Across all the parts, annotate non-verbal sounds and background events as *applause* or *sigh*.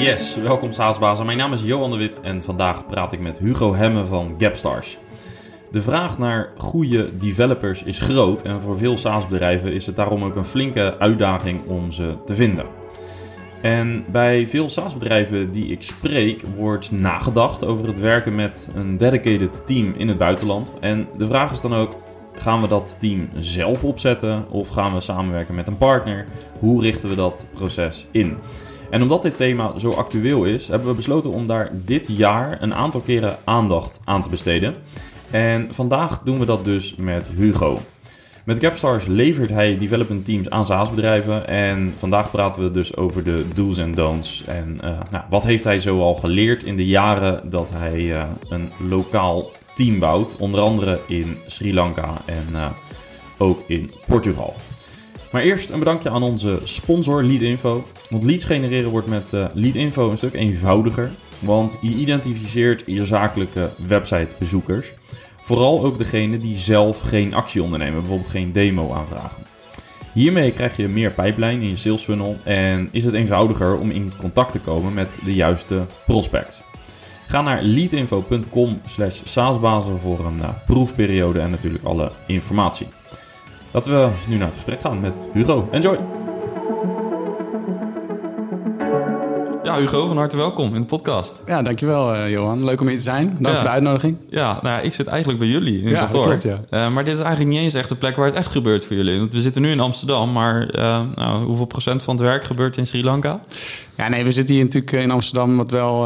Yes, welkom SaaSbazen. Mijn naam is Johan de Wit en vandaag praat ik met Hugo Hemme van Gapstars. De vraag naar goede developers is groot en voor veel SaaS-bedrijven is het daarom ook een flinke uitdaging om ze te vinden. En bij veel SaaS-bedrijven die ik spreek wordt nagedacht over het werken met een dedicated team in het buitenland. En de vraag is dan ook, gaan we dat team zelf opzetten of gaan we samenwerken met een partner? Hoe richten we dat proces in? En omdat dit thema zo actueel is, hebben we besloten om daar dit jaar een aantal keren aandacht aan te besteden. En vandaag doen we dat dus met Hugo. Met Gapstars levert hij development teams aan SaaS-bedrijven. En vandaag praten we dus over de do's en don'ts. En uh, nou, wat heeft hij zo al geleerd in de jaren dat hij uh, een lokaal team bouwt. Onder andere in Sri Lanka en uh, ook in Portugal. Maar eerst een bedankje aan onze sponsor Leadinfo. Want leads genereren wordt met uh, Leadinfo een stuk eenvoudiger. Want je identificeert je zakelijke websitebezoekers. Vooral ook degene die zelf geen actie ondernemen, bijvoorbeeld geen demo aanvragen. Hiermee krijg je meer pijplijn in je sales funnel en is het eenvoudiger om in contact te komen met de juiste prospects. Ga naar leadinfo.com slash saasbazen voor een uh, proefperiode en natuurlijk alle informatie. Laten we nu naar het gesprek gaan met Hugo. Enjoy! Ja, Hugo, van harte welkom in de podcast. Ja, dankjewel uh, Johan. Leuk om hier te zijn. Dank ja. voor de uitnodiging. Ja, nou ja, ik zit eigenlijk bij jullie in het ja, kantoor. Klopt, ja. Uh, maar dit is eigenlijk niet eens echt de plek waar het echt gebeurt voor jullie. Want we zitten nu in Amsterdam, maar uh, nou, hoeveel procent van het werk gebeurt in Sri Lanka? Ja, nee, we zitten hier natuurlijk in Amsterdam, wat wel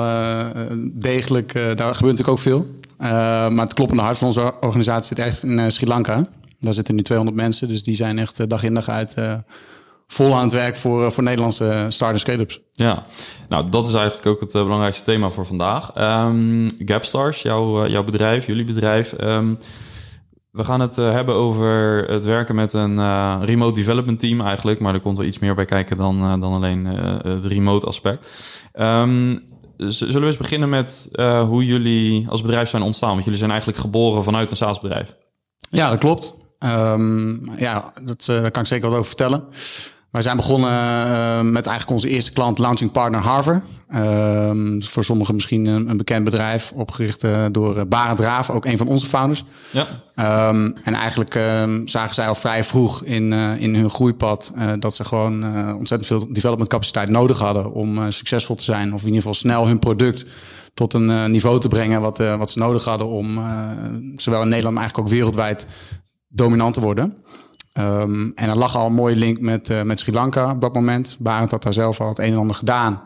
degelijk, daar gebeurt natuurlijk ook veel. maar het kloppende hart van onze organisatie zit echt in Sri Lanka. Daar zitten nu 200 mensen, dus die zijn echt dag in dag uit vol aan het werk voor, voor Nederlandse start scale-ups. Ja, nou dat is eigenlijk ook het uh, belangrijkste thema voor vandaag. Um, Gapstars, jouw, uh, jouw bedrijf, jullie bedrijf. Um, we gaan het uh, hebben over het werken met een remote development team eigenlijk. Maar er komt wel iets meer bij kijken dan, dan alleen het remote aspect. Um, zullen we eens beginnen met hoe jullie als bedrijf zijn ontstaan? Want jullie zijn eigenlijk geboren vanuit een SaaS-bedrijf. Ja, dat klopt. Um, ja, dat, daar kan ik zeker wat over vertellen. Wij zijn begonnen uh, met eigenlijk onze eerste klant, launching partner Harvard. Uh, voor sommigen misschien een, een, bekend bedrijf, opgericht uh, door Barend Raaf, ook een van onze founders. Ja. Um, en eigenlijk ehm, zagen zij al vrij vroeg in, in hun groeipad dat ze gewoon ontzettend veel development capaciteit nodig hadden om succesvol te zijn. Of in ieder geval snel hun product tot een niveau te brengen wat, wat ze nodig hadden om zowel in Nederland, maar eigenlijk ook wereldwijd dominant te worden. Um, en er lag al een mooie link met, uh, met Sri Lanka op dat moment. Barend had daar zelf al het een en ander gedaan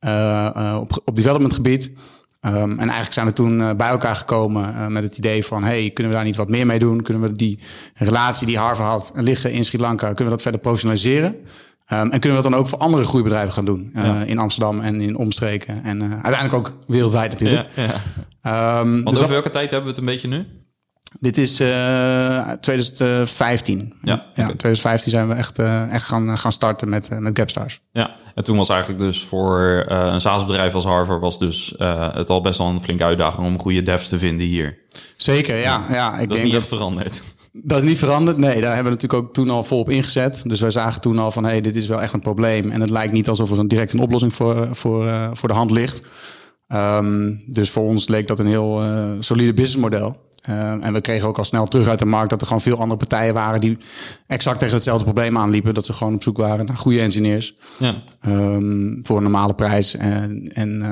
uh, uh, op, op developmentgebied. Um, en eigenlijk zijn we toen bij elkaar gekomen met het idee van... hey, kunnen we daar niet wat meer mee doen? Kunnen we die relatie die Harvard had liggen in Sri Lanka... kunnen we dat verder professionaliseren? Um, en kunnen we dat dan ook voor andere groeibedrijven gaan doen? Ja. In Amsterdam en in omstreken. En uiteindelijk ook wereldwijd natuurlijk. Ja, ja. Want dus over welke tijd hebben we het een beetje nu? Dit is uh, 2015. Ja, okay. ja, 2015 zijn we echt, uh, echt gaan, gaan starten met, uh, met Gapstars. Ja, en toen was eigenlijk dus voor een SaaS-bedrijf als Harvard... was dus het al best wel een flinke uitdaging om goede devs te vinden hier. Zeker, ja. ja ik dat is niet echt veranderd. Dat is niet veranderd. Nee, daar hebben we natuurlijk ook toen al volop ingezet. Dus wij zagen toen al van, hé, hey, dit is wel echt een probleem. En het lijkt niet alsof er een direct een oplossing voor, voor, voor de hand ligt. Um, dus voor ons leek dat een heel solide businessmodel. Uh, en we kregen ook al snel terug uit de markt dat er gewoon veel andere partijen waren die exact tegen hetzelfde probleem aanliepen. Dat ze gewoon op zoek waren naar goede engineers. Ja. Um, voor een normale prijs. En, en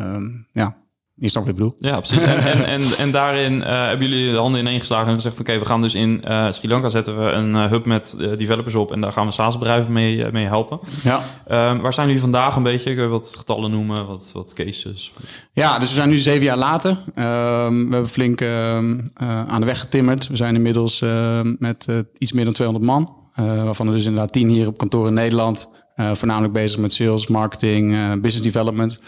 um, ja, je snapt wat ik bedoel. Ja, precies. En, en, en, en daarin uh, hebben jullie de handen ineengeslagen en gezegd... oké, we gaan dus in uh, Sri Lanka zetten we een uh, hub met developers op... en daar gaan we SaaS-bedrijven mee, mee helpen. Ja. Ehm, waar zijn jullie vandaag een beetje? Kun je wat getallen noemen, wat, wat cases? Ja, dus we zijn nu zeven jaar later. Um, we hebben flink ehm, aan de weg getimmerd. We zijn inmiddels met iets meer dan 200 man... waarvan er dus inderdaad tien hier op kantoor in Nederland... voornamelijk bezig met sales, marketing, business development...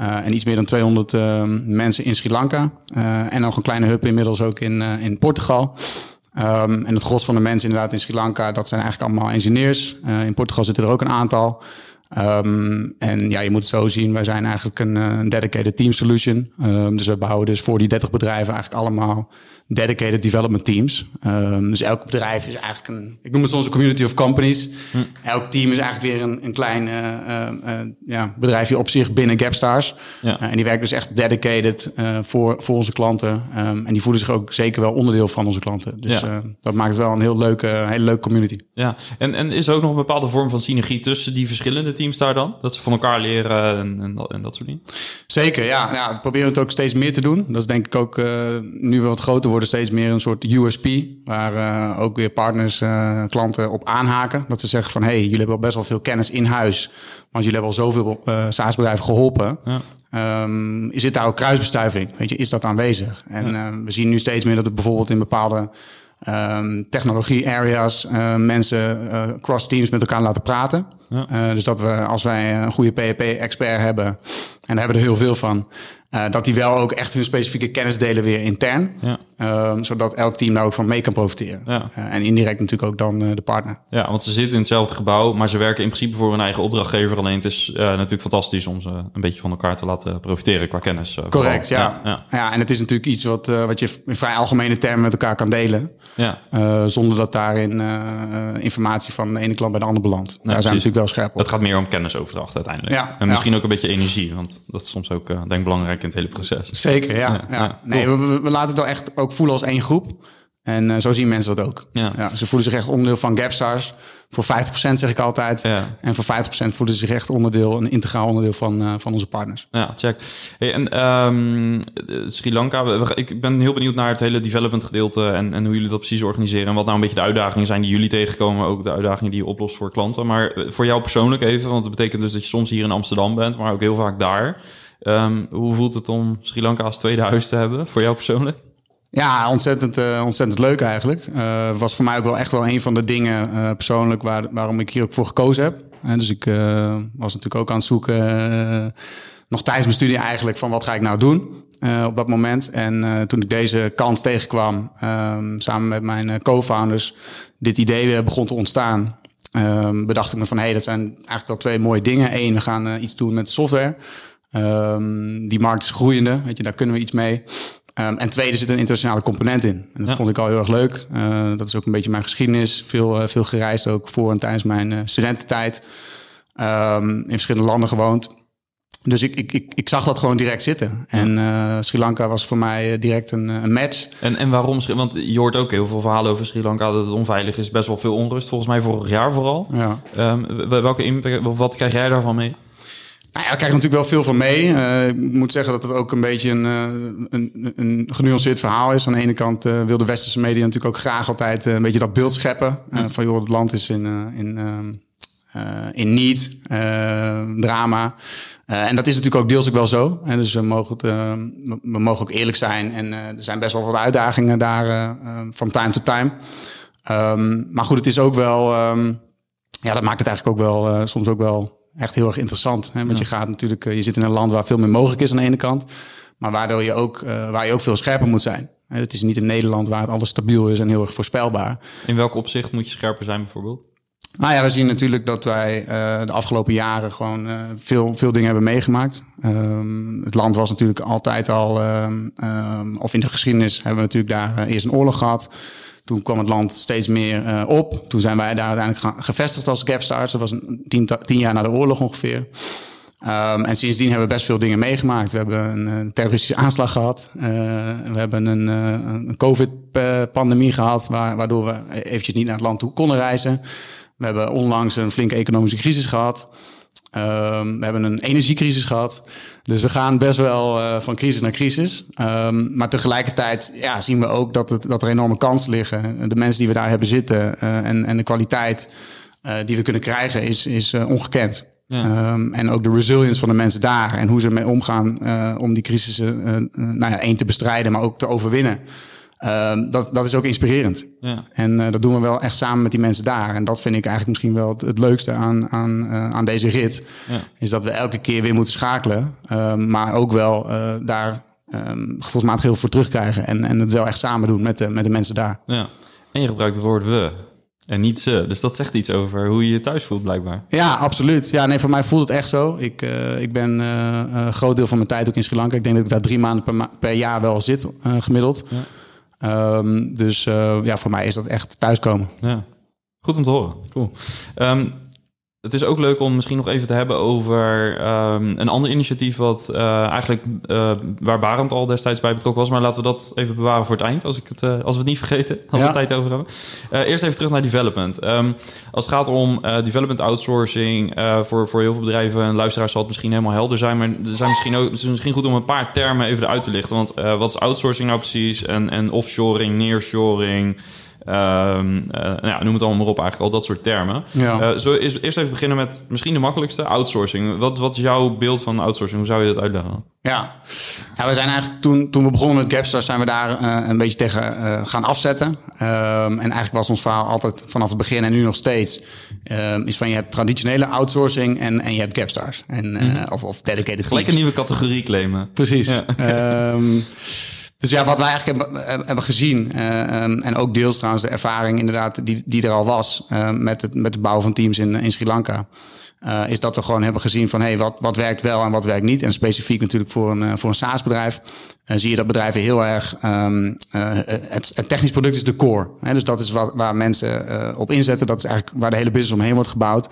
Uh, en iets meer dan 200 uh, mensen in Sri Lanka. Uh, en nog een kleine hub inmiddels ook in, in Portugal. Um, en het gros van de mensen inderdaad in Sri Lanka, dat zijn eigenlijk allemaal engineers. in Portugal zitten er ook een aantal. Ehm, en ja, je moet het zo zien, wij zijn eigenlijk een, eh, een dedicated team solution. Um, dus we bouwen dus voor die 30 bedrijven eigenlijk allemaal dedicated development teams. Um, dus elk bedrijf is eigenlijk een, ik noem het soms een community of companies. Hm. Elk team is eigenlijk weer een, een klein uh, uh, ja, bedrijfje op zich binnen Gapstars. Ja. en die werken dus echt dedicated voor, voor onze klanten. en die voelen zich ook zeker wel onderdeel van onze klanten. Dus ja. dat maakt het wel een heel leuke, hele leuke community. Ja, en, en is er ook nog een bepaalde vorm van synergie tussen die verschillende teams daar dan? Dat ze van elkaar leren en, en, dat, en dat soort dingen? Zeker, ja. ja. We proberen het ook steeds meer te doen. Dat is denk ik ook nu we wat groter worden steeds meer een soort USP, waar uh, ook weer partners, uh, klanten op aanhaken. Dat ze zeggen van, hey, jullie hebben al best wel veel kennis in huis, want jullie hebben al zoveel SaaS-bedrijven geholpen. Ja. Um, is dit daar ook kruisbestuiving? Weet je, is dat aanwezig? En ja. we zien nu steeds meer dat het bijvoorbeeld in bepaalde um, technologie-areas uh, mensen uh, cross-teams met elkaar laten praten. Ja. Uh, dus dat we, als wij een goede PHP-expert hebben, en daar hebben we er heel veel van, uh, dat die wel ook echt hun specifieke kennis delen weer intern. Ja. Um, zodat elk team daar ook van mee kan profiteren. Ja. Uh, en indirect natuurlijk ook dan uh, de partner. Ja, want ze zitten in hetzelfde gebouw, maar ze werken in principe voor hun eigen opdrachtgever. Alleen het is natuurlijk fantastisch om ze een beetje van elkaar te laten profiteren qua kennis. Correct, ja. Ja, ja. en het is natuurlijk iets wat, wat je in vrij algemene termen met elkaar kan delen. Ja. zonder dat daarin informatie van de ene klant bij de andere belandt. daar zijn we natuurlijk wel scherp op. Het gaat meer om kennisoverdracht uiteindelijk. Ja, en misschien ook een beetje energie, want dat is soms ook denk ik belangrijk in het hele proces. Zeker, ja. ja, Nee, we, we, laten het wel echt ook voelen als één groep. En uh, zo zien mensen dat ook. Ja. ja. ze voelen zich echt onderdeel van Gapstars. Voor 50% zeg ik altijd. Ja. En voor 50% voelen ze zich echt onderdeel, een integraal onderdeel van, uh, van onze partners. Ja, check. Hey, en um, Sri Lanka, ik ben heel benieuwd naar het hele development gedeelte en, en hoe jullie dat precies organiseren. En wat nou een beetje de uitdagingen zijn die jullie tegenkomen. Ook de uitdagingen die je oplost voor klanten. Maar voor jou persoonlijk even, want het betekent dus dat je soms hier in Amsterdam bent, maar ook heel vaak daar. Um, hoe voelt het om Sri Lanka als tweede huis te hebben voor jou persoonlijk? Ja, ontzettend, uh, ontzettend leuk eigenlijk. Uh, was voor mij ook wel echt wel een van de dingen uh, persoonlijk waar, waarom ik hier ook voor gekozen heb. En dus ik was natuurlijk ook aan het zoeken, nog tijdens mijn studie eigenlijk, van wat ga ik nou doen op dat moment. En toen ik deze kans tegenkwam, ehm, samen met mijn co-founders, dit idee begon te ontstaan. Um, bedacht ik me van, hé, hey, dat zijn eigenlijk wel twee mooie dingen. Eén, we gaan iets doen met software. Um, die markt is groeiende, weet je, daar kunnen we iets mee. Um, en tweede zit een internationale component in. En dat vond ik al heel erg leuk. Uh, dat is ook een beetje mijn geschiedenis. Veel, uh, veel gereisd ook voor en tijdens mijn uh, studententijd. Um, in verschillende landen gewoond. Dus ik, ik, ik, ik zag dat gewoon direct zitten. En uh, Sri Lanka was voor mij direct een, een match. En, en waarom? Want je hoort ook heel veel verhalen over Sri Lanka dat het onveilig is. Best wel veel onrust, volgens mij vorig jaar vooral. Ja. Um, welke impact, wat krijg jij daarvan mee? Nou ja, ik krijg natuurlijk wel veel van mee. Uh, ik moet zeggen dat het ook een beetje een, uh, een, een genuanceerd verhaal is. Aan de ene kant uh, wil de westerse media natuurlijk ook graag altijd een beetje dat beeld scheppen. Van joh, het land is in, in, in niet, drama. en dat is natuurlijk ook deels ook wel zo. En dus we mogen, het, we mogen ook eerlijk zijn. En er zijn best wel wat uitdagingen daar van time to time. Um, maar goed, het is ook wel... Um, ja, dat maakt het eigenlijk ook wel soms ook wel echt heel erg interessant. Hè? Want je gaat natuurlijk, eh, je zit in een land waar veel meer mogelijk is aan de ene kant. Maar waardoor je ook, uh, waar je ook veel scherper moet zijn. Het is niet in Nederland waar alles stabiel is en heel erg voorspelbaar. In welk opzicht moet je scherper zijn bijvoorbeeld? Nou ja, we zien natuurlijk dat wij uh, de afgelopen jaren gewoon uh, veel, veel dingen hebben meegemaakt. Um, het land was natuurlijk altijd al, um, um, of in de geschiedenis hebben we natuurlijk daar eerst een oorlog gehad. Toen kwam het land steeds meer uh, op. Toen zijn wij daar uiteindelijk gevestigd als Gapstars. Dat was tien, tien jaar na de oorlog ongeveer. Um, en sindsdien hebben we best veel dingen meegemaakt. We hebben een, een terroristische aanslag gehad. Uh, we hebben een, een COVID-pandemie gehad, waar, waardoor we eventjes niet naar het land toe konden reizen. We hebben onlangs een flinke economische crisis gehad. Um, we hebben een energiecrisis gehad. Dus we gaan best wel uh, van crisis naar crisis. Um, maar tegelijkertijd ja, zien we ook dat, het, dat er enorme kansen liggen. De mensen die we daar hebben zitten uh, en, en de kwaliteit uh, die we kunnen krijgen is, is ongekend. Ja. Um, en ook de resilience van de mensen daar en hoe ze ermee omgaan om die crisissen nou ja, één te bestrijden, maar ook te overwinnen. Uh, dat, dat is ook inspirerend. Ja. En uh, dat doen we wel echt samen met die mensen daar. En dat vind ik eigenlijk misschien wel het, het leukste aan, aan, uh, aan deze rit. Ja. Is dat we elke keer weer moeten schakelen. Uh, maar ook wel uh, daar um, gevoelsmatig heel veel voor terugkrijgen. En, en het wel echt samen doen met de, met de mensen daar. Ja. En je gebruikt het woord we. En niet ze. Dus dat zegt iets over hoe je je thuis voelt, blijkbaar. Ja, absoluut. Ja, nee, voor mij voelt het echt zo. Ik, uh, ik ben uh, een groot deel van mijn tijd ook in Sri Lanka. Ik denk dat ik daar drie maanden per, per jaar wel zit, uh, gemiddeld. Ja. Um, dus ja, voor mij is dat echt thuiskomen. Ja. Goed om te horen. Cool. Um, het is ook leuk om misschien nog even te hebben over um, een ander initiatief... wat uh, eigenlijk uh, waar Barend al destijds bij betrokken was. Maar laten we dat even bewaren voor het eind, als, ik het, uh, als we het niet *laughs* vergeten. Als ja. we tijd over hebben. eerst even terug naar development. Um, als het gaat om development outsourcing... voor, voor heel veel bedrijven en luisteraars zal het misschien helemaal helder zijn... maar er zijn misschien ook, het is misschien goed om een paar termen even uit te lichten. Want wat is outsourcing nou precies? En, en offshoring, nearshoring... Um, nou ja, noem het allemaal maar op, eigenlijk al dat soort termen. Ja. Uh, zo is, eerst even beginnen met misschien de makkelijkste, outsourcing. Wat, wat is jouw beeld van outsourcing? Hoe zou je dat uitleggen? Ja, ja we zijn eigenlijk toen, toen we begonnen met Gapstars, zijn we daar uh, een beetje tegen gaan afzetten. Um, en eigenlijk was ons verhaal altijd vanaf het begin en nu nog steeds, um, is van je hebt traditionele outsourcing en, en je hebt Gapstars. En, mm. of, of dedicated Gelijk een nieuwe categorie claimen. Precies. Ja. Dus ja, wat wij eigenlijk hebben, hebben gezien, uh, en ook deels trouwens de ervaring inderdaad die, die er al was uh, met, het, met het bouwen van teams in, in Sri Lanka, uh, is dat we gewoon hebben gezien van hey, wat, wat werkt wel en wat werkt niet. En specifiek natuurlijk voor een, voor een SaaS-bedrijf zie je dat bedrijven heel erg, um, het, het, technisch product is de core. Hè? Dus dat is wat, waar mensen op inzetten. Dat is eigenlijk waar de hele business omheen wordt gebouwd.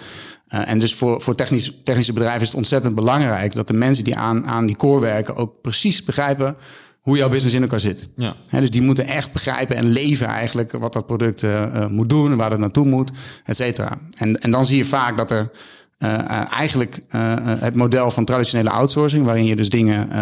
en dus voor, voor technisch, technische bedrijven is het ontzettend belangrijk dat de mensen die aan, aan die core werken ook precies begrijpen hoe jouw business in elkaar zit. Ja. dus die moeten echt begrijpen en leven eigenlijk wat dat product uh, moet doen, waar het naartoe moet, et cetera. En, en dan zie je vaak dat er uh, eigenlijk het model van traditionele outsourcing, waarin je dus dingen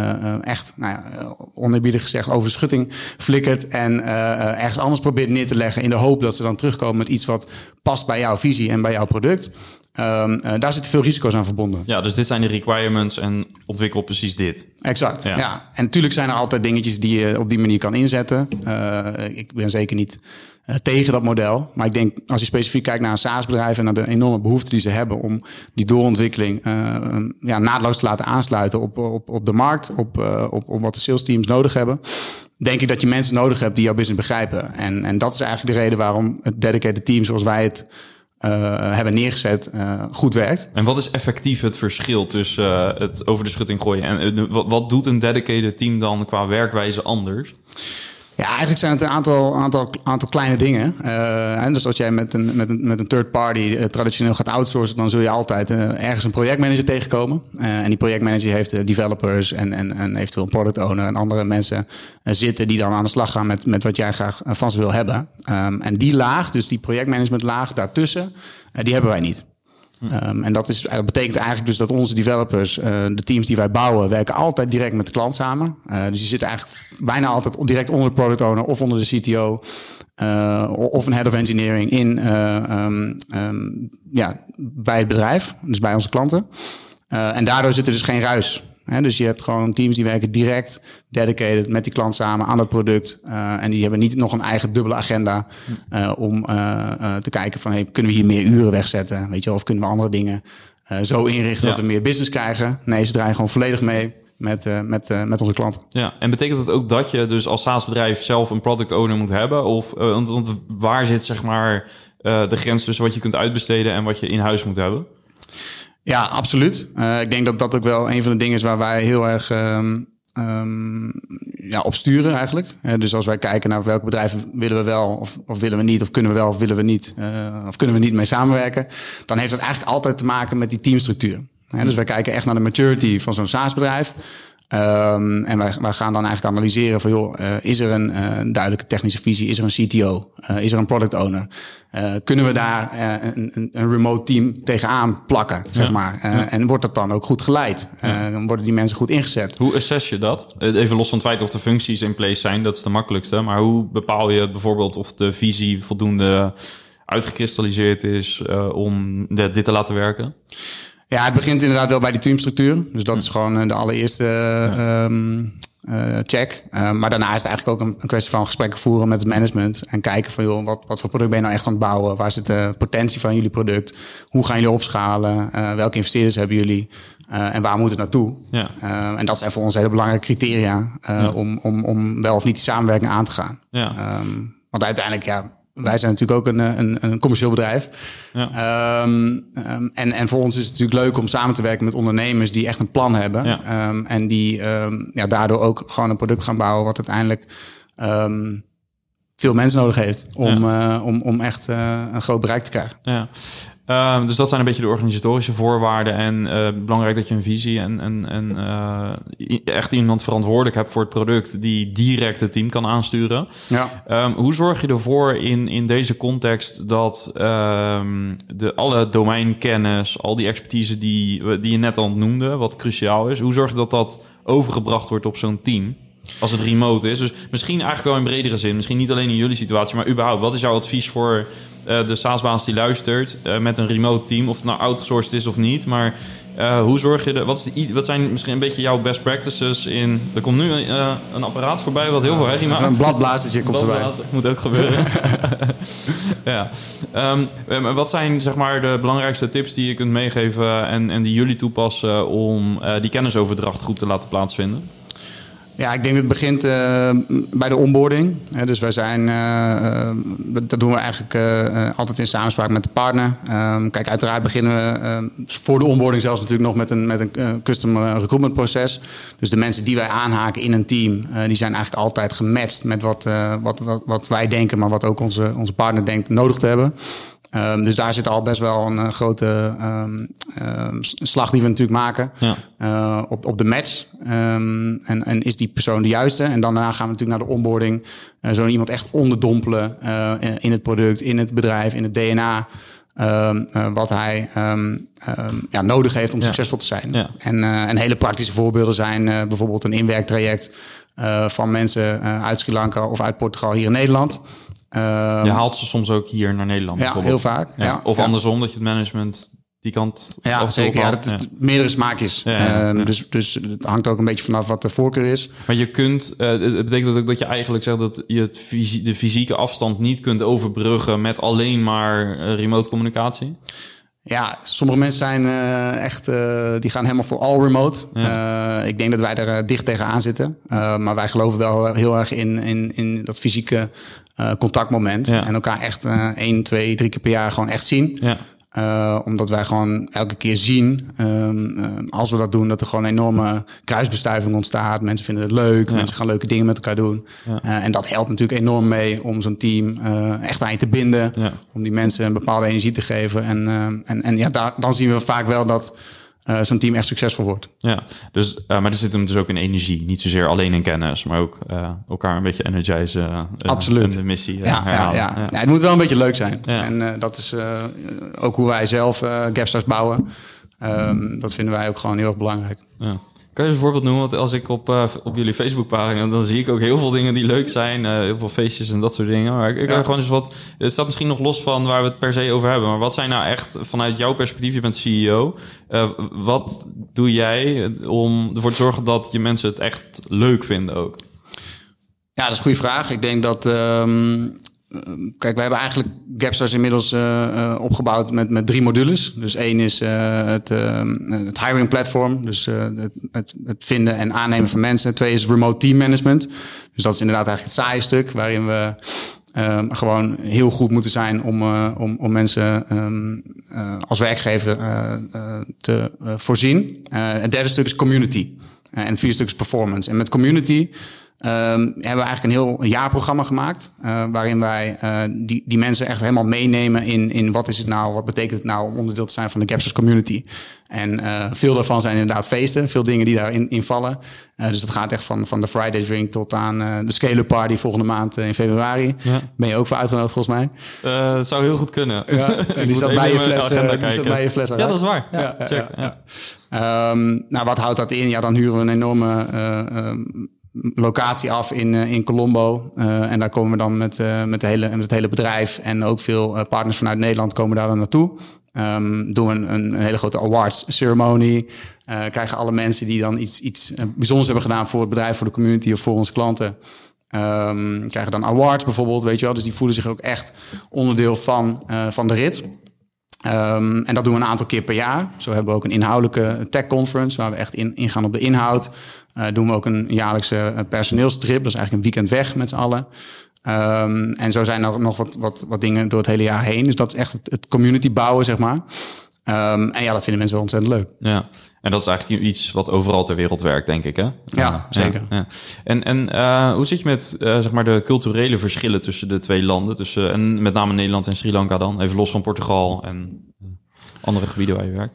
echt, nou ja, onerbiedig gezegd, over de schutting flikkert en ergens anders probeert neer te leggen in de hoop dat ze dan terugkomen met iets wat past bij jouw visie en bij jouw product. Um, uh, daar zitten veel risico's aan verbonden. Ja, dus dit zijn de requirements en ontwikkel precies dit. Exact, ja. En natuurlijk zijn er altijd dingetjes die je op die manier kan inzetten. Uh, ik ben zeker niet uh, tegen dat model. Maar ik denk, als je specifiek kijkt naar een SaaS-bedrijf... en naar de enorme behoefte die ze hebben... om die doorontwikkeling ja, naadloos te laten aansluiten op, op, op de markt... Op, op, op wat de sales teams nodig hebben denk ik dat je mensen nodig hebt die jouw business begrijpen. En, en dat is eigenlijk de reden waarom het dedicated team zoals wij het uh, hebben neergezet, uh, goed werkt. En wat is effectief het verschil tussen uh, het over de schutting gooien en wat, wat doet een dedicated team dan qua werkwijze anders? Ja, eigenlijk zijn het een aantal, aantal, aantal kleine dingen. Uh, dus als jij met een, met een, met een third party uh, traditioneel gaat outsourcen, dan zul je altijd uh, ergens een projectmanager tegenkomen. en die projectmanager heeft developers en, en, en eventueel een product owner en andere mensen zitten die dan aan de slag gaan met, met wat jij graag van ze wil hebben. Um, en die laag, dus die projectmanagement laag daartussen, die hebben wij niet. Um, en dat, is, dat betekent eigenlijk dus dat onze developers, uh, de teams die wij bouwen, werken altijd direct met de klant samen. Uh, dus die zitten eigenlijk bijna altijd direct onder de product owner of onder de CTO. Of een head of engineering in, um, um, ja, bij het bedrijf, dus bij onze klanten. en daardoor zit er dus geen ruis dus je hebt gewoon teams die werken direct, dedicated met die klant samen aan dat product. Uh, en die hebben niet nog een eigen dubbele agenda uh, om uh, te kijken van hey, kunnen we hier meer uren wegzetten? Weet je, of kunnen we andere dingen zo inrichten dat we meer business krijgen? Nee, ze draaien gewoon volledig mee met, uh, met, uh, met onze klanten. Ja, en betekent dat ook dat je dus als SaaS-bedrijf zelf een product owner moet hebben? Of uh, want, want, waar zit zeg maar de grens tussen wat je kunt uitbesteden en wat je in huis moet hebben? Ja, absoluut. Uh, ik denk dat dat ook wel een van de dingen is waar wij heel erg um, um, ja, op sturen eigenlijk. Uh, dus als wij kijken naar welke bedrijven willen we wel of, of willen we niet, of kunnen we wel of willen we niet, uh, of kunnen we niet mee samenwerken, dan heeft dat eigenlijk altijd te maken met die teamstructuur. dus wij kijken echt naar de maturity van zo'n SaaS-bedrijf. Um, en wij, wij gaan dan eigenlijk analyseren van, joh, uh, is er een uh, duidelijke technische visie? Is er een CTO? Uh, is er een product owner? kunnen we daar een, een, een, remote team tegenaan plakken, zeg ja. maar? Ja. En wordt dat dan ook goed geleid? Ja. worden die mensen goed ingezet? Hoe assess je dat? Even los van het feit of de functies in place zijn, dat is de makkelijkste. Maar hoe bepaal je bijvoorbeeld of de visie voldoende uitgekristalliseerd is om dit te laten werken? Ja, het begint inderdaad wel bij die teamstructuur. Dus dat is gewoon eh, de allereerste um, uh, check. Uh, maar daarna is het eigenlijk ook een, een, kwestie van gesprekken voeren met het management. En kijken van, joh, wat, wat voor product ben je nou echt aan het bouwen? Waar zit de potentie van jullie product? Hoe gaan jullie opschalen? Uh, welke investeerders hebben jullie? en waar moet het naartoe? Ja. en dat zijn voor ons hele belangrijke criteria ja. om, om, om wel of niet die samenwerking aan te gaan. Ja. Um, want uiteindelijk, ja, wij zijn natuurlijk ook een, een, een commercieel bedrijf. Ja. Ehm, ehm, en, en voor ons is het natuurlijk leuk om samen te werken met ondernemers die echt een plan hebben. Ja. Um, en die ja, daardoor ook gewoon een product gaan bouwen wat uiteindelijk veel mensen nodig heeft om, uh, om, om echt uh, een groot bereik te krijgen. Ja. Uh, dus dat zijn een beetje de organisatorische voorwaarden. En uh, belangrijk dat je een visie en, en, en uh, echt iemand verantwoordelijk hebt voor het product die direct het team kan aansturen. Ja. Um, hoe zorg je ervoor in, in deze context dat um, de, alle domeinkennis, al die expertise die, die je net al noemde, wat cruciaal is, hoe zorg je dat dat overgebracht wordt op zo'n team? Als het remote is. Dus misschien eigenlijk wel in bredere zin. Misschien niet alleen in jullie situatie, maar überhaupt. Wat is jouw advies voor uh, de SaaS-baas die luistert uh, met een remote team? Of het nou outsourced is of niet. Maar uh, hoe zorg je... De, wat, is de, wat zijn misschien een beetje jouw best practices in... Er komt nu een apparaat voorbij wat heel veel herrie maakt. Een bladblazertje komt erbij. Moet ook gebeuren. *laughs* ja. Um, wat zijn zeg maar de belangrijkste tips die je kunt meegeven... en, en die jullie toepassen om die kennisoverdracht goed te laten plaatsvinden? Ja, ik denk dat het begint uh, bij de onboarding. dus wij zijn, uh, dat doen we eigenlijk altijd in samenspraak met de partner. Um, kijk, uiteraard beginnen we voor de onboarding zelfs natuurlijk nog met een, met een custom recruitment proces. Dus de mensen die wij aanhaken in een team, die zijn eigenlijk altijd gematcht met wat, wat, wat, wat wij denken, maar wat ook onze, onze partner denkt nodig te hebben. Um, dus daar zit al best wel een uh, grote um, um, slag die we natuurlijk maken ja. uh, op, op de match. en, en is die persoon de juiste? En dan daarna gaan we natuurlijk naar de onboarding. Uh, zo iemand echt onderdompelen in het product, in het bedrijf, in het DNA. wat hij ja, nodig heeft om succesvol te zijn. Ja. En, en hele praktische voorbeelden zijn bijvoorbeeld een inwerktraject van mensen uit Sri Lanka of uit Portugal hier in Nederland. Uh, je haalt ze soms ook hier naar Nederland. Ja, heel vaak. Ja. Of andersom, dat je het management die kant. Ja, zeker. Ja, dat is meerdere smaakjes. Uh, dus, dus het hangt ook een beetje vanaf wat de voorkeur is. Maar je kunt, uh, het betekent dat ook dat je eigenlijk zegt dat je het de fysieke afstand niet kunt overbruggen met alleen maar eh, remote communicatie? Ja, sommige mensen zijn uh, echt, die gaan helemaal voor all remote. Ik denk dat wij er dicht tegenaan zitten. maar wij geloven wel heel erg in, in, in dat fysieke contactmoment. Ja. En elkaar echt één, twee, drie keer per jaar gewoon echt zien. Ja. Uh, omdat wij gewoon elke keer zien, um, uh, als we dat doen, dat er gewoon een enorme kruisbestuiving ontstaat. Mensen vinden het leuk, ja. mensen gaan leuke dingen met elkaar doen. Ja. Uh, en dat helpt natuurlijk enorm mee om zo'n team echt aan je te binden. Ja. Om die mensen een bepaalde energie te geven. En, en, en ja, daar, dan zien we vaak wel dat uh, zo'n team echt succesvol wordt. Ja, dus, uh, maar er zit hem dus ook in energie. Niet zozeer alleen in kennis, maar ook uh, elkaar een beetje energizen. Absoluut. de missie. Ja, ja, ja, ja, het moet wel een beetje leuk zijn. En dat is ook hoe wij zelf Gapstars bouwen. Um, dat vinden wij ook gewoon heel erg belangrijk. Ja. Kan je een voorbeeld noemen? Want als ik op, uh, op jullie Facebookpagina, dan zie ik ook heel veel dingen die leuk zijn. Uh, heel veel feestjes en dat soort dingen. Maar ik, ik ja. gewoon eens wat. Het staat misschien nog los van waar we het per se over hebben. Maar wat zijn nou echt vanuit jouw perspectief? Je bent CEO. Uh, wat doe jij om ervoor te zorgen dat je mensen het echt leuk vinden ook? Ja, dat is een goede vraag. Ik denk dat um, Ehm, kijk, we hebben eigenlijk Gapstars inmiddels uh, uh, opgebouwd met, met drie modules. Dus één is uh, het, ehm, het hiring platform, dus het, het, het, vinden en aannemen van mensen. Twee is remote team management. Dus dat is inderdaad eigenlijk het saaie stuk, waarin we um, gewoon heel goed moeten zijn om, om, om mensen als werkgever te voorzien. het derde stuk is community. en het vierde stuk is performance. En met community hebben we eigenlijk een heel jaarprogramma gemaakt. Uh, waarin wij uh, die, die mensen echt helemaal meenemen in, in wat is het nou, wat betekent het nou om onderdeel te zijn van de Gapsters community. En uh, veel daarvan zijn inderdaad feesten, veel dingen die daarin in vallen. dus dat gaat echt van, van de Friday drink tot aan de Scale Party volgende maand in februari. Ja. Ben je ook voor uitgenodigd volgens mij? dat zou heel goed kunnen. Ja, en *laughs* die staat bij je fles. die bij je fles. Ja, dat is waar. Ja, check. Um, nou, wat houdt dat in? Ja, dan huren we een enorme locatie af in, uh, in Colombo. Uh, en daar komen we dan met, uh, met, de hele, met het hele bedrijf. En ook veel partners vanuit Nederland komen daar dan naartoe. Um, doen we een, een, hele grote awards ceremonie. krijgen alle mensen die dan iets, iets bijzonders hebben gedaan voor het bedrijf, voor de community of voor onze klanten. Um, krijgen dan awards bijvoorbeeld, weet je wel. Dus die voelen zich ook echt onderdeel van, van de rit. Um, en dat doen we een aantal keer per jaar. Zo hebben we ook een inhoudelijke tech conference waar we echt in, ingaan op de inhoud. Uh, doen we ook een jaarlijkse personeelstrip. Dat is eigenlijk een weekend weg met z'n allen. Ehm, en zo zijn er nog wat, wat, wat dingen door het hele jaar heen. Dus dat is echt het, het community bouwen, zeg maar. Ehm, en ja, dat vinden mensen wel ontzettend leuk. Ja, en dat is eigenlijk iets wat overal ter wereld werkt, denk ik, hè? Ja, zeker. Ja, En, en uh, hoe zit je met uh, zeg maar de culturele verschillen tussen de twee landen? Tussen, en met name Nederland en Sri Lanka dan? Even los van Portugal en andere gebieden waar je werkt.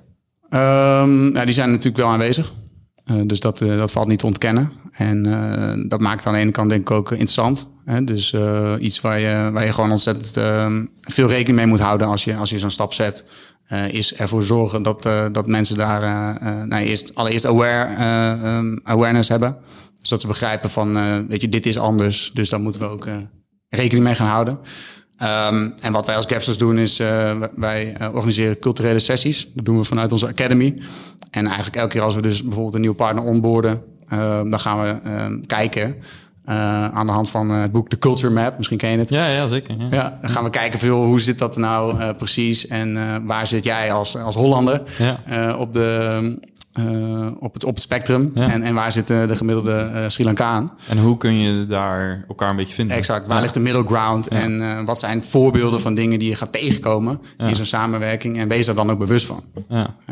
Um, ja, die zijn natuurlijk wel aanwezig. Uh, dus dat, dat valt niet te ontkennen. En dat maakt aan de ene kant denk ik ook interessant. Hè? Dus iets waar je, waar je gewoon ontzettend ehm, veel rekening mee moet houden als je, als je zo'n stap zet. Is ervoor zorgen dat, dat mensen daar nou, eerst, allereerst aware, um, awareness hebben. Dus dat ze begrijpen van, weet je, dit is anders. Dus daar moeten we ook rekening mee gaan houden. Um, en wat wij als Gapsters doen is, wij organiseren culturele sessies. Dat doen we vanuit onze academy. En eigenlijk elke keer als we dus bijvoorbeeld een nieuwe partner onboorden, uh, dan gaan we kijken aan de hand van het boek The Culture Map. Misschien ken je het. Ja, ja zeker. Ja. ja dan gaan we kijken veel hoe zit dat nou precies en waar zit jij als, als Hollander ja. op de op, het, op het spectrum. Ja. En, en waar zit de, de gemiddelde Sri Lankaan? En hoe kun je daar elkaar een beetje vinden? Exact. Waar ligt de middle ground? En wat zijn voorbeelden van dingen die je gaat tegenkomen in zo'n samenwerking? En wees daar dan ook bewust van.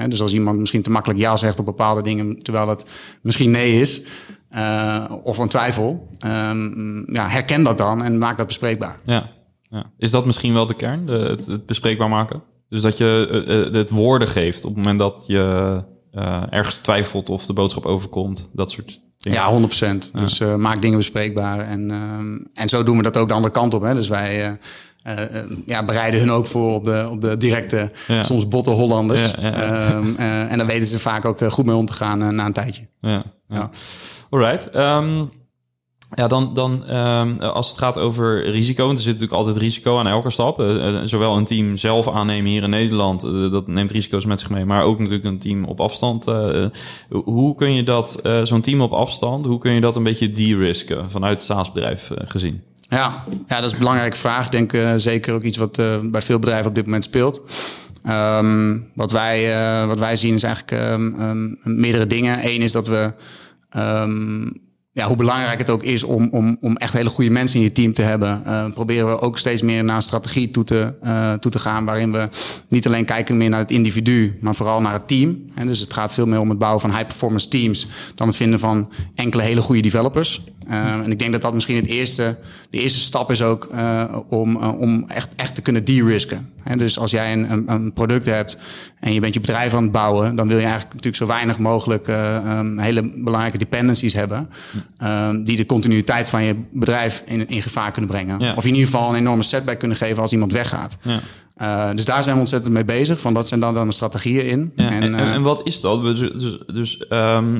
Dus als iemand misschien te makkelijk ja zegt op bepaalde dingen, terwijl het misschien nee is. Of een twijfel. Um, ja, herken dat dan en maak dat bespreekbaar. Ja. Is dat misschien wel de kern? De, het, het bespreekbaar maken? Dus dat je het woorden geeft op het moment dat je ergens twijfelt of de boodschap overkomt. Dat soort dingen. Ja, 100%. Ja. Dus uh, maak dingen bespreekbaar. En, uh, en zo doen we dat ook de andere kant op. Hè. Dus wij ja, bereiden hun ook voor op de, op de directe, ja. soms botte Hollanders. Ja, um, en dan weten ze vaak ook goed mee om te gaan na een tijdje. Ja, ja. Alright. Um, ja, dan, dan um, als het gaat over risico, want er zit natuurlijk altijd risico aan elke stap. Uh, zowel een team zelf aannemen hier in Nederland, uh, dat neemt risico's met zich mee, maar ook natuurlijk een team op afstand. Uh, hoe kun je dat, zo'n team op afstand, hoe kun je dat een beetje de-risken vanuit het SaaS-bedrijf gezien? Ja, ja, dat is een belangrijke vraag. Ik denk zeker ook iets wat bij veel bedrijven op dit moment speelt. Um, wat, wij, wat wij zien is eigenlijk um, um, meerdere dingen. Eén is dat we ja, hoe belangrijk het ook is om, om, om echt hele goede mensen in je team te hebben, proberen we ook steeds meer naar een strategie toe te, toe te gaan. Waarin we niet alleen kijken meer naar het individu, maar vooral naar het team. En dus het gaat veel meer om het bouwen van high-performance teams dan het vinden van enkele hele goede developers. En ik denk dat dat misschien het eerste, de eerste stap is ook om, om echt, echt te kunnen de-risken. dus als jij een, een, product hebt en je bent je bedrijf aan het bouwen, dan wil je eigenlijk natuurlijk zo weinig mogelijk um, hele belangrijke dependencies hebben. Um, die de continuïteit van je bedrijf in, in gevaar kunnen brengen. Ja. Of in ieder geval een enorme setback kunnen geven als iemand weggaat. Ja. Uh, dus daar zijn we ontzettend mee bezig. Van dat zijn dan, dan de strategieën in. Ja, en, en, uh, en, wat is dat? Dus, dus, dus um,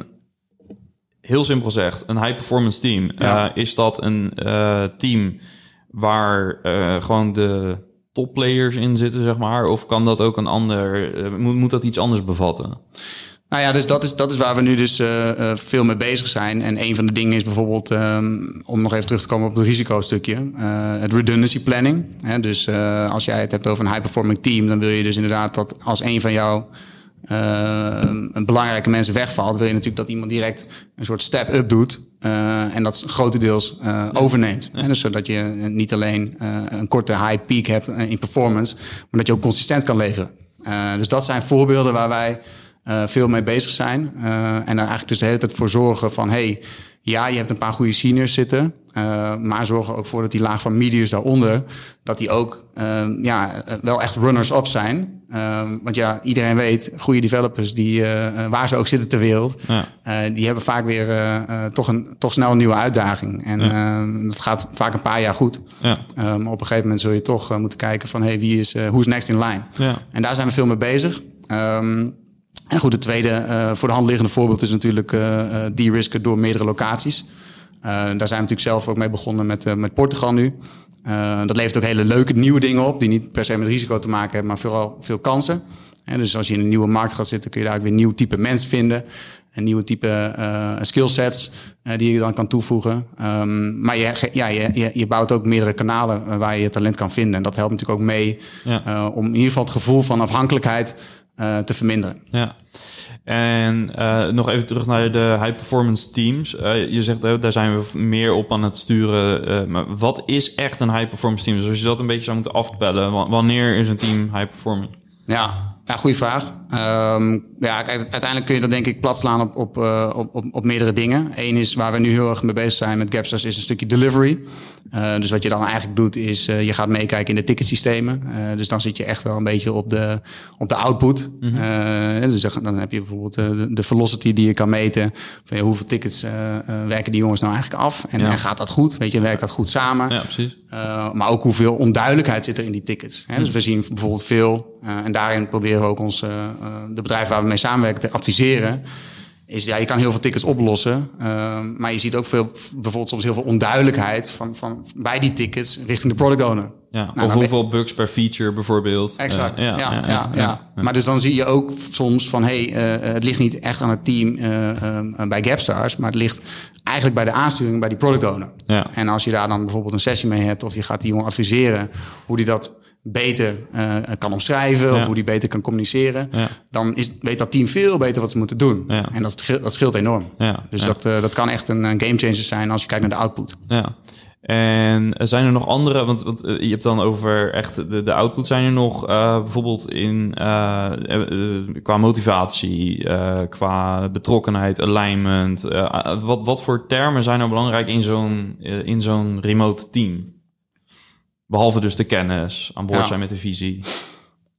heel simpel gezegd, een high performance team. Ja. Uh, is dat een team waar gewoon de topplayers in zitten, zeg maar? Of kan dat ook een ander, moet, moet dat iets anders bevatten? Nou ja, dus dat is, dat is waar we nu dus uh, uh, veel mee bezig zijn. En een van de dingen is bijvoorbeeld, um, om nog even terug te komen op het risicostukje, uh, het redundancy planning. Hè, dus als jij het hebt over een high-performing team, dan wil je dus inderdaad dat als een van jouw een belangrijke mensen wegvalt, wil je natuurlijk dat iemand direct een soort step-up doet. en dat grotendeels overneemt. Hè, dus zodat je niet alleen een korte high peak hebt in performance, maar dat je ook consistent kan leveren. dus dat zijn voorbeelden waar wij veel mee bezig zijn. En daar eigenlijk dus de hele tijd voor zorgen van... hey, ja, je hebt een paar goede seniors zitten... Uh, maar zorg er ook voor dat die laag van mediums daaronder... dat die ook ja, wel echt runners-up zijn. want ja, iedereen weet, goede developers... Die, waar ze ook zitten ter wereld... Ja. die hebben vaak weer toch, een, toch snel een nieuwe uitdaging. En ja. dat gaat vaak een paar jaar goed. Ja. Um, op een gegeven moment zul je toch moeten kijken van... hey, wie is, who's next in line? Ja. En daar zijn we veel mee bezig... Um, en goed, het tweede uh, voor de hand liggende voorbeeld is natuurlijk uh, de-risken door meerdere locaties. daar zijn we natuurlijk zelf ook mee begonnen met, met Portugal nu. dat levert ook hele leuke nieuwe dingen op, die niet per se met risico te maken hebben, maar vooral veel kansen. En dus als je in een nieuwe markt gaat zitten, kun je daar ook weer een nieuw type mens vinden. Een nieuwe type uh, skillsets uh, die je dan kan toevoegen. Um, maar je, ja, je, je, bouwt ook meerdere kanalen waar je je talent kan vinden. En dat helpt natuurlijk ook mee ja. uh, om in ieder geval het gevoel van afhankelijkheid eh, te verminderen. Ja. En uh, nog even terug naar de high performance teams. Uh, je zegt daar zijn we meer op aan het sturen. maar wat is echt een high performance team? Dus als je dat een beetje zou moeten afbellen, wanneer is een team high performance? Ja, ja goede vraag. Um, ja, uiteindelijk kun je dat denk ik platslaan op, op, op, op, op meerdere dingen. Eén is waar we nu heel erg mee bezig zijn met Gapstars is een stukje delivery. Uh, dus wat je dan eigenlijk doet, is uh, je gaat meekijken in de ticketsystemen. Uh, dus dan zit je echt wel een beetje op de, op de output. Mm -hmm. dus dan heb je bijvoorbeeld de, de, velocity die je kan meten. Van ja, hoeveel tickets werken die jongens nou eigenlijk af? En, ja. en, gaat dat goed? Weet je, werkt dat goed samen? Ja, precies. maar ook hoeveel onduidelijkheid zit er in die tickets. Hè? Dus we zien bijvoorbeeld veel, en daarin proberen we ook ons, de bedrijven waar we mee samenwerken te adviseren is ja, je kan heel veel tickets oplossen. Uh, maar je ziet ook veel, bijvoorbeeld soms heel veel onduidelijkheid van, van bij die tickets richting de product owner. Ja, nou, of hoeveel bugs per feature bijvoorbeeld. Exact. Uh, ja, ja, ja, Maar dus dan zie je ook soms van hey, uh, het ligt niet echt aan het team uh, bij Gapstars, maar het ligt eigenlijk bij de aansturing bij die product owner. Ja. En als je daar dan bijvoorbeeld een sessie mee hebt of je gaat die jongen adviseren hoe die dat beter uh, kan omschrijven ja. of hoe die beter kan communiceren, ja. dan is, weet dat team veel beter wat ze moeten doen. Ja. En dat, dat scheelt enorm. Dus Dat, uh, dat kan echt een, een game changer zijn als je kijkt naar de output. Ja. En zijn er nog andere, want, want je hebt dan over echt de, de output, zijn er nog uh, bijvoorbeeld in qua motivatie, qua betrokkenheid, alignment, wat, wat voor termen zijn nou belangrijk in zo'n in zo'n remote team? Behalve dus de kennis, aan boord zijn met de visie.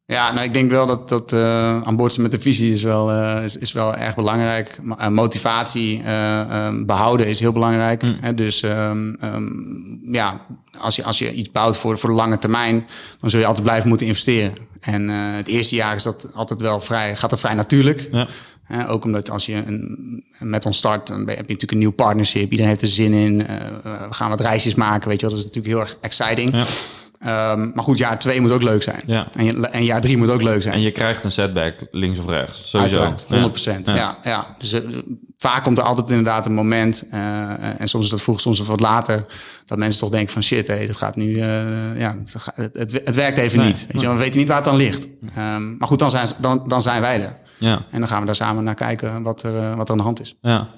Ja, nou, ik denk wel dat, dat uh, aan boord zijn met de visie is wel, uh, is, is wel erg belangrijk. Uh, motivatie um, behouden is heel belangrijk. Mm. Hè? Dus um, um, ja, als je, als je iets bouwt voor, voor de lange termijn, dan zul je altijd blijven moeten investeren. En het eerste jaar is dat altijd wel vrij, gaat dat vrij natuurlijk. Ja ook omdat als je een, met ons start, dan heb je natuurlijk een nieuw partnership. Iedereen heeft er zin in. Uh, we gaan wat reisjes maken, weet je wel. Dat is natuurlijk heel erg exciting. Ja. Um, maar goed, jaar twee moet ook leuk zijn. Ja. En, en, jaar drie moet ook leuk zijn. En je krijgt een setback links of rechts. Sowieso. Uiteraard, 100%. Ja. Ja. ja, Dus uh, vaak komt er altijd inderdaad een moment. En soms is dat vroeg, soms wat later. Dat mensen toch denken van shit, hé, dat gaat nu. ja, het, het, het, werkt even nee, niet. Weet je, we weten niet waar het dan ligt. Um, maar goed, dan zijn, dan, dan zijn wij er. Ja. En dan gaan we daar samen naar kijken wat er, eh, wat er aan de hand is. Ja.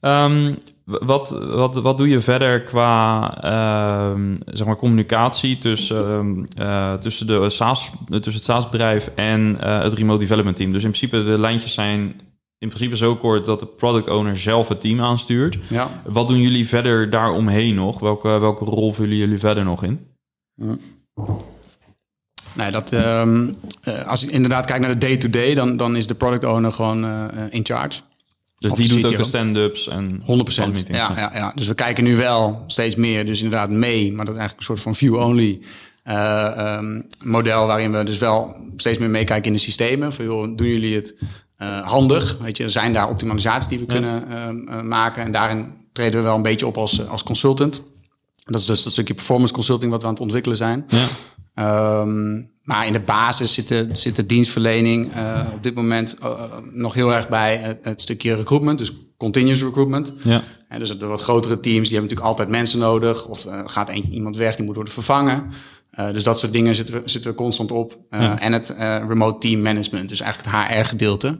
Um, wat, wat, wat doe je verder qua uh, zeg maar communicatie tussen, uh, tussen, de SaaS, tussen het SaaS-bedrijf en uh, het remote development team? Dus in principe de lijntjes zijn in principe zo kort dat de product owner zelf het team aanstuurt. Ja. Wat doen jullie verder daaromheen nog? Welke, welke rol vullen jullie verder nog in? Nee, dat, um, als je inderdaad kijkt naar de day-to-day, dan, dan is de product owner gewoon uh, in charge. Dus die doet ook de stand-ups en 100% Ja, ja, ja, dus we kijken nu wel steeds meer, dus inderdaad mee, maar dat is eigenlijk een soort van view-only uh, um, model waarin we dus wel steeds meer meekijken in de systemen. Van joh, doen jullie het uh, handig? Weet je, zijn daar optimalisaties die we ja. kunnen uh, maken? En daarin treden we wel een beetje op als, als consultant. Dat is dus dat stukje performance consulting wat we aan het ontwikkelen zijn. Ja. Um, maar in de basis zit de, zit de dienstverlening uh, op dit moment uh, nog heel erg bij het, het, stukje recruitment, dus continuous recruitment. Ja. En dus de wat grotere teams, die hebben natuurlijk altijd mensen nodig. Of uh, gaat een, iemand weg, die moet worden vervangen. Uh, dus dat soort dingen zitten we, zitten we constant op. Uh, ja. En het uh, remote team management, dus eigenlijk het HR-gedeelte.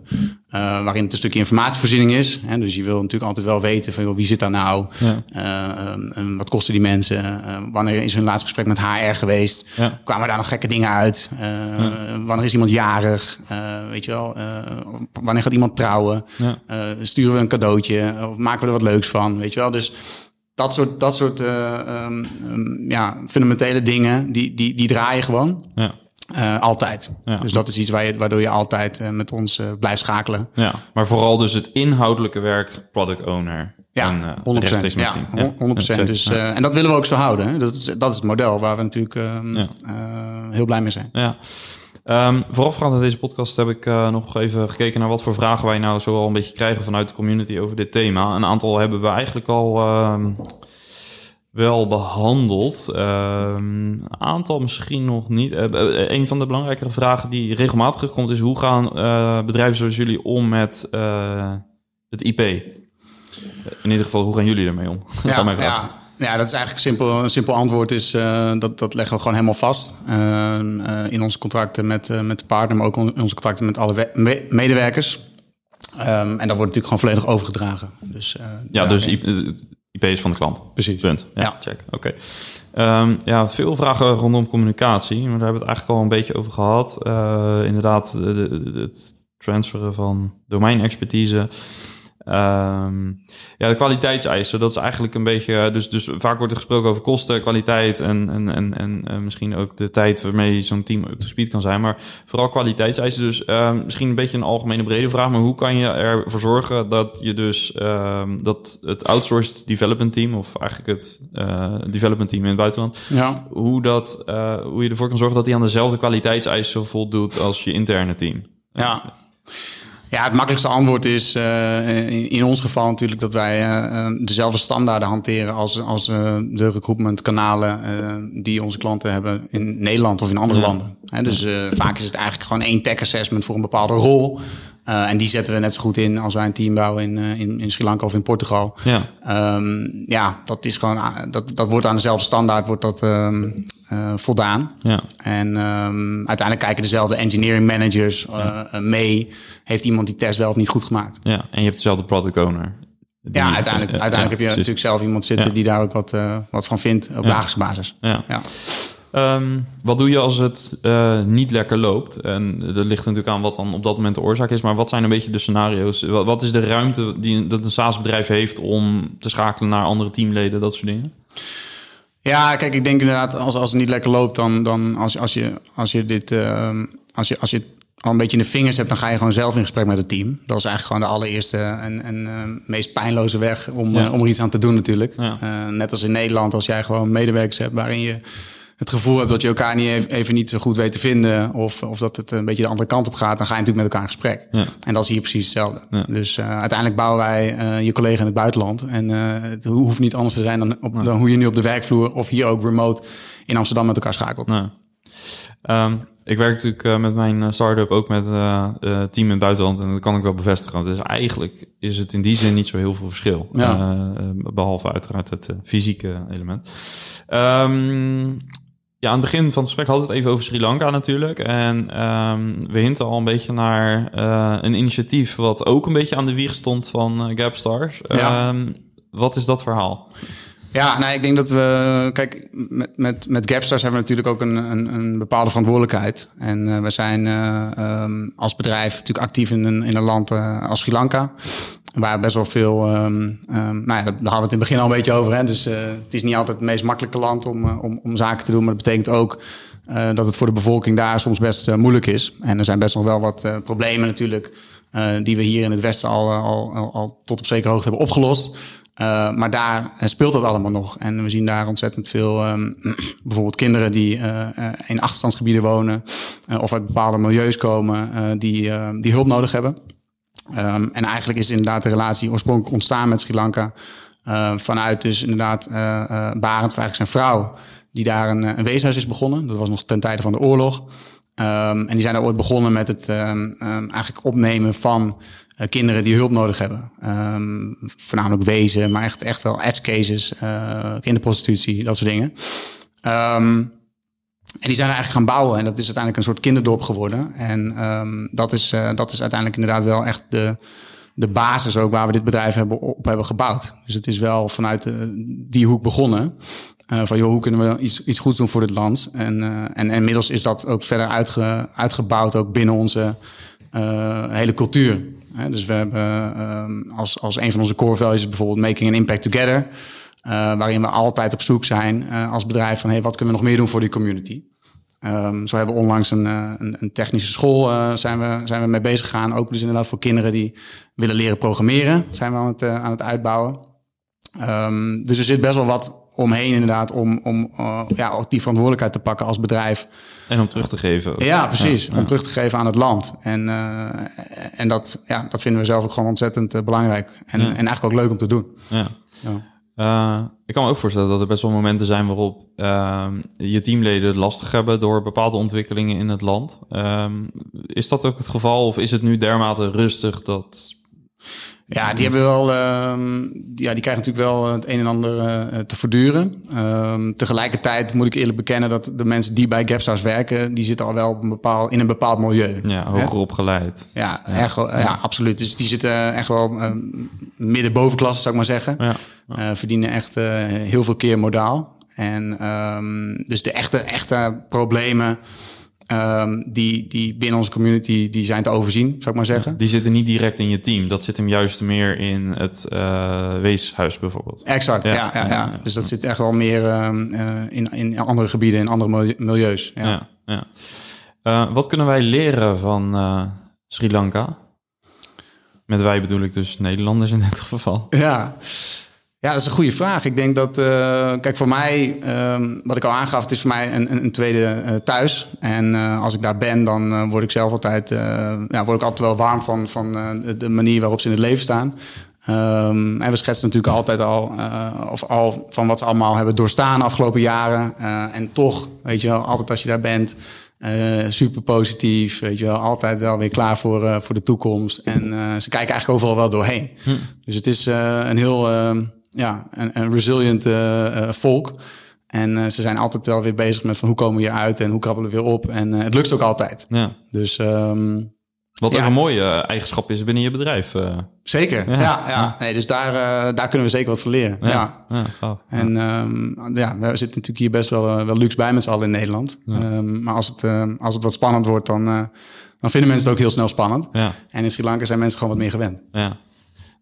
waarin het een stukje informatievoorziening is. Hè? Dus je wil natuurlijk altijd wel weten van joh, wie zit daar nou? Ja. Um, wat kosten die mensen? wanneer is hun laatste gesprek met HR geweest? Ja. Kwamen daar nog gekke dingen uit? Wanneer is iemand jarig? weet je wel? wanneer gaat iemand trouwen? sturen we een cadeautje? Of maken we er wat leuks van? Weet je wel? Dus dat soort, dat soort uh, um, ja, fundamentele dingen, die, die, die draaien gewoon. Ja. Uh, altijd. Ja. Dus dat is iets waar je, waardoor je altijd uh, met ons blijft schakelen. Ja, maar vooral dus het inhoudelijke werk, product owner. Ja, en, 100%. Ja, 100%. Dus, en dat willen we ook zo houden. Hè? Dat, is, dat is het model waar we natuurlijk ehm, heel blij mee zijn. Ja. Um, voorafgaand aan deze podcast heb ik uh, nog even gekeken naar wat voor vragen wij nou zo al een beetje krijgen vanuit de community over dit thema. Een aantal hebben we eigenlijk al uh, wel behandeld. Um, een aantal misschien nog niet. Uh, een van de belangrijkere vragen die regelmatig terugkomt is hoe gaan bedrijven zoals jullie om met het IP? In ieder geval, hoe gaan jullie ermee om? *laughs* Ja, dat mijn vraag. Ja. Ja, dat is eigenlijk simpel. Een simpel antwoord is uh, dat, dat leggen we gewoon helemaal vast. Uh, uh, in onze contracten met, met de partner, maar ook in onze contracten met alle me medewerkers. Um, en dat wordt natuurlijk gewoon volledig overgedragen. Dus, ja, dus IP, IP, is van de klant. Precies. Punt. Ja, ja. check. Oké. Okay. Um, ja, veel vragen rondom communicatie, maar daar hebben we het eigenlijk al een beetje over gehad. inderdaad, het transferen van domeinexpertise. Um, ja, de kwaliteitseisen, dat is eigenlijk een beetje. Dus, dus vaak wordt er gesproken over kosten, kwaliteit en, en, en, en uh, misschien ook de tijd waarmee zo'n team op de speed kan zijn. Maar vooral kwaliteitseisen. Dus uh, misschien een beetje een algemene brede vraag. Maar hoe kan je ervoor zorgen dat je dus uh, dat het outsourced development team, of eigenlijk het uh, development team in het buitenland, ja. hoe, dat, uh, hoe je ervoor kan zorgen dat die aan dezelfde kwaliteitseisen voldoet als je interne team? Ja. Ja, het makkelijkste antwoord is uh, in, in, ons geval natuurlijk dat wij uh, dezelfde standaarden hanteren als, als uh, de recruitmentkanalen die onze klanten hebben in Nederland of in andere ja. landen. He, dus vaak is het eigenlijk gewoon één tech assessment voor een bepaalde rol. Uh, en die zetten we net zo goed in als wij een team bouwen in, uh, in, in Sri Lanka of in Portugal. Ja, um, ja dat is gewoon dat, dat wordt aan dezelfde standaard wordt dat um, uh, voldaan. Ja. En um, uiteindelijk kijken dezelfde engineering managers ja. mee. Heeft iemand die test wel of niet goed gemaakt? Ja, en je hebt dezelfde product owner. Die, ja, uiteindelijk, uiteindelijk heb je natuurlijk zelf iemand zitten die daar ook wat, wat van vindt op dagelijkse basis. Ja. Um, wat doe je als het uh, niet lekker loopt? En dat ligt natuurlijk aan wat dan op dat moment de oorzaak is. Maar wat zijn een beetje de scenario's? Wat, wat is de ruimte die dat een SaaS-bedrijf heeft om te schakelen naar andere teamleden, dat soort dingen? Ja, kijk, ik denk inderdaad, als, als het niet lekker loopt, dan, dan als, als, je, als je dit. Uh, als je, als je al een beetje in de vingers hebt, dan ga je gewoon zelf in gesprek met het team. Dat is eigenlijk gewoon de allereerste en, en uh, meest pijnloze weg om, ja. uh, om er iets aan te doen natuurlijk. Ja. Uh, net als in Nederland, als jij gewoon medewerkers hebt waarin je het gevoel hebt dat je elkaar niet even, niet zo goed weet te vinden. Of, of dat het een beetje de andere kant op gaat. Dan ga je natuurlijk met elkaar in gesprek. Ja. En dat is hier precies hetzelfde. Ja. Dus uh, uiteindelijk bouwen wij uh, je collega in het buitenland. En uh, het hoeft niet anders te zijn dan, op, dan hoe je nu op de werkvloer of hier ook remote in Amsterdam met elkaar schakelt. Um, ik werk natuurlijk met mijn start-up ook met team in het buitenland. En dat kan ik wel bevestigen. Dus eigenlijk is het in die zin niet zo heel veel verschil. Behalve uiteraard het fysieke element. Um, ja, aan het begin van het gesprek hadden we het even over Sri Lanka natuurlijk. En um, we hinten al een beetje naar uh, een initiatief wat ook een beetje aan de wieg stond van uh, Gapstars. Ja. Um, wat is dat verhaal? Ja, nou, ik denk dat we. Kijk, met, met, met Gapstars hebben we natuurlijk ook een, een, een bepaalde verantwoordelijkheid. En uh, we zijn uh, um, als bedrijf natuurlijk actief in een, in een land uh, als Sri Lanka. Waar best wel veel. Um, um, nou ja, daar hadden we het in het begin al een beetje over. Hè? Dus uh, het is niet altijd het meest makkelijke land om, uh, om, om zaken te doen. Maar dat betekent ook uh, dat het voor de bevolking daar soms best moeilijk is. En er zijn best nog wel wat problemen natuurlijk. Die we hier in het Westen al, al, al, tot op zekere hoogte hebben opgelost. Maar daar speelt dat allemaal nog. En we zien daar ontzettend veel, um, *clears throat* bijvoorbeeld kinderen die in achterstandsgebieden wonen. Of uit bepaalde milieus komen die, die hulp nodig hebben. Um, en eigenlijk is inderdaad de relatie oorspronkelijk ontstaan met Sri Lanka. Uh, vanuit dus inderdaad uh, uh, Barend, eigenlijk zijn vrouw, die daar een, weeshuis is begonnen. Dat was nog ten tijde van de oorlog. Um, en die zijn daar ooit begonnen met het um, eigenlijk opnemen van kinderen die hulp nodig hebben. voornamelijk wezen, maar echt, echt wel edge cases, kinderprostitutie, dat soort dingen. En die zijn er eigenlijk gaan bouwen. En dat is uiteindelijk een soort kinderdorp geworden. En um, dat, is, uh, dat is uiteindelijk inderdaad wel echt de, de basis ook waar we dit bedrijf hebben, op hebben gebouwd. Dus het is wel vanuit de, die hoek begonnen. Uh, van joh, hoe kunnen we iets, iets goeds doen voor dit land? En, en, en inmiddels is dat ook verder uitge, uitgebouwd, ook binnen onze hele cultuur. dus we hebben um, als, als een van onze core values bijvoorbeeld making an impact together. Uh, waarin we altijd op zoek zijn uh, als bedrijf van hey, wat kunnen we nog meer doen voor die community. Um, zo hebben we onlangs een, een, een technische school uh, zijn, we, zijn we mee bezig gegaan. Ook dus inderdaad voor kinderen die willen leren programmeren. Zijn we aan het, aan het uitbouwen. Um, dus er zit best wel wat omheen inderdaad om, om ja, ook die verantwoordelijkheid te pakken als bedrijf. En om terug te geven. Ook. Ja, precies. Ja, om terug te geven aan het land. En, en dat, ja, dat vinden we zelf ook gewoon ontzettend belangrijk. En, en eigenlijk ook leuk om te doen. Ja. Uh, ik kan me ook voorstellen dat er best wel momenten zijn waarop uh, je teamleden het lastig hebben door bepaalde ontwikkelingen in het land. Uh, is dat ook het geval of is het nu dermate rustig dat Ja, die hebben wel. ehm, die, ja, die krijgen natuurlijk wel het een en ander eh, te verduren. Ehm, tegelijkertijd moet ik eerlijk bekennen dat de mensen die bij Gapstars werken, die zitten al wel op een bepaald, in een bepaald milieu. Ja, hoger opgeleid. Ja, Echt ja. absoluut. Dus die zitten echt wel uh, midden-bovenklasse, zou ik maar zeggen. Ja. Eh, verdienen echt eh, heel veel keer modaal. En dus de echte, echte problemen ehm, die, die binnen onze community die zijn te overzien, zou ik maar zeggen. Die zitten niet direct in je team. Dat zit hem juist meer in het eh, weeshuis bijvoorbeeld. Exact, ja. Ja, ja, Dus dat zit echt wel meer ehm, eh, in, in andere gebieden, in andere milieu- milieus. Ja. Ja. Eh, wat kunnen wij leren van Sri Lanka? Met wij bedoel ik dus Nederlanders in dit geval. Ja. Ja, dat is een goede vraag. Ik denk dat, eh, kijk, voor mij, ehm, wat ik al aangaf, het is voor mij een, een, een tweede eh, thuis. En eh, als ik daar ben, dan word ik zelf altijd, eh, ja, word ik altijd wel warm van, van eh, de- manier waarop ze in het leven staan. Ehm, en we schetsen natuurlijk altijd al, eh, of al van wat ze allemaal hebben doorstaan de afgelopen jaren. Eh, en toch, weet je wel, altijd als je daar bent, eh, super positief, weet je wel, altijd wel weer klaar voor, eh, voor de toekomst. En eh, ze kijken eigenlijk overal wel doorheen. Dus het is eh, een heel ehm, ja, een, een resilient eh, eh, volk. En eh, ze zijn altijd wel weer bezig met van hoe komen we hier uit en hoe krabbelen we weer op. En het lukt ook altijd. Ja. Dus ehm, Wat Ja. ook een mooie eigenschap is binnen je bedrijf. zeker, Ja. ja, ja, Nee, dus daar, daar kunnen we zeker wat van leren. Ja. gaaf. En ehm, ja, we zitten natuurlijk hier best wel, wel luxe bij met z'n allen in Nederland. Ehm, maar als het, als het wat spannend wordt, dan, dan vinden mensen het ook heel snel spannend. ja. En in Sri Lanka zijn mensen gewoon wat meer gewend. Ja,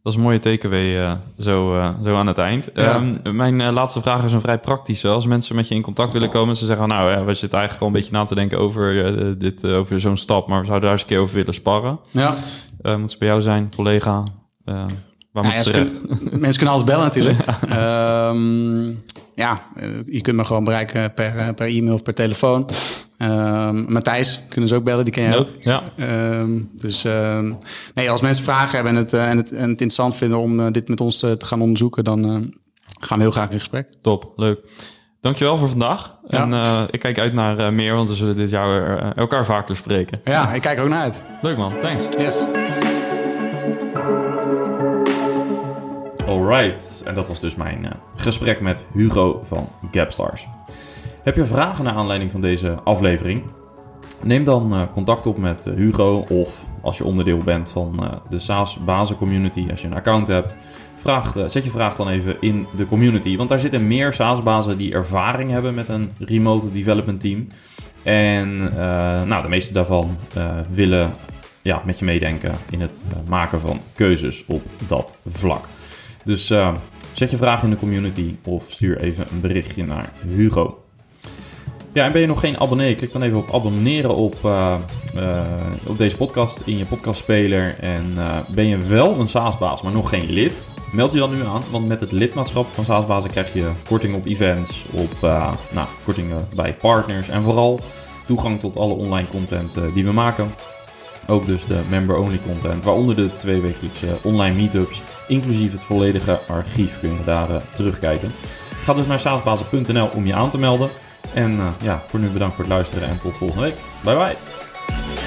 dat is een mooie takeaway eh, zo, eh, zo aan het eind. Ja. Ehm, mijn eh, laatste vraag is een vrij praktische. Als mensen met je in contact willen komen, ze zeggen, nou, ja, we zitten eigenlijk al een beetje na te denken over, dit, over zo'n stap, maar we zouden daar eens een keer over willen sparren. Ja, Eh moet ze bij jou zijn, collega? Waar moet ja, ze ze terecht? kunnen- *laughs* mensen kunnen altijd bellen natuurlijk. *laughs* Ehm, ja, je kunt me gewoon bereiken per, per e-mail of per telefoon. Ehm, Matthijs kunnen ze ook bellen, die ken je ook. Ja, Ehm, dus ehm, nee, als mensen vragen hebben en het, eh, en het, en het interessant vinden om eh, dit met ons te, te gaan onderzoeken, dan eh, gaan we heel graag in gesprek. top, leuk. Dankjewel voor vandaag. Ja. En eh, ik kijk uit naar eh, meer, want we zullen dit jaar eh, elkaar vaker spreken. Ja, ik kijk ook naar uit. Leuk man, thanks. Yes. Alright, en dat was dus mijn eh, gesprek met Hugo van Gapstars. Heb je vragen naar aanleiding van deze aflevering? Neem dan eh, contact op met eh, Hugo of als je onderdeel bent van eh, de SaaS Bazen Community, als je een account hebt, vraag, zet je vraag dan even in de community. Want daar zitten meer SaaS bazen die ervaring hebben met een remote development team. En nou, de meeste daarvan willen ja, met je meedenken in het maken van keuzes op dat vlak. Dus zet je vraag in de community of stuur even een berichtje naar Hugo. Ja, en ben je nog geen abonnee? Klik dan even op abonneren op, eh, eh, op deze podcast in je podcastspeler. En eh, ben je wel een SaaS-baas, maar nog geen lid? Meld je dan nu aan, want met het lidmaatschap van SaaS-bazen krijg je korting op events, op nou, kortingen bij partners en vooral toegang tot alle online content die we maken. Ook dus de member-only content, waaronder de tweewekelijkse online meetups, inclusief het volledige archief kun je daar terugkijken. Ga dus naar saasbazen.nl om je aan te melden. En eh, ja, voor nu bedankt voor het luisteren en tot volgende week. Bye bye!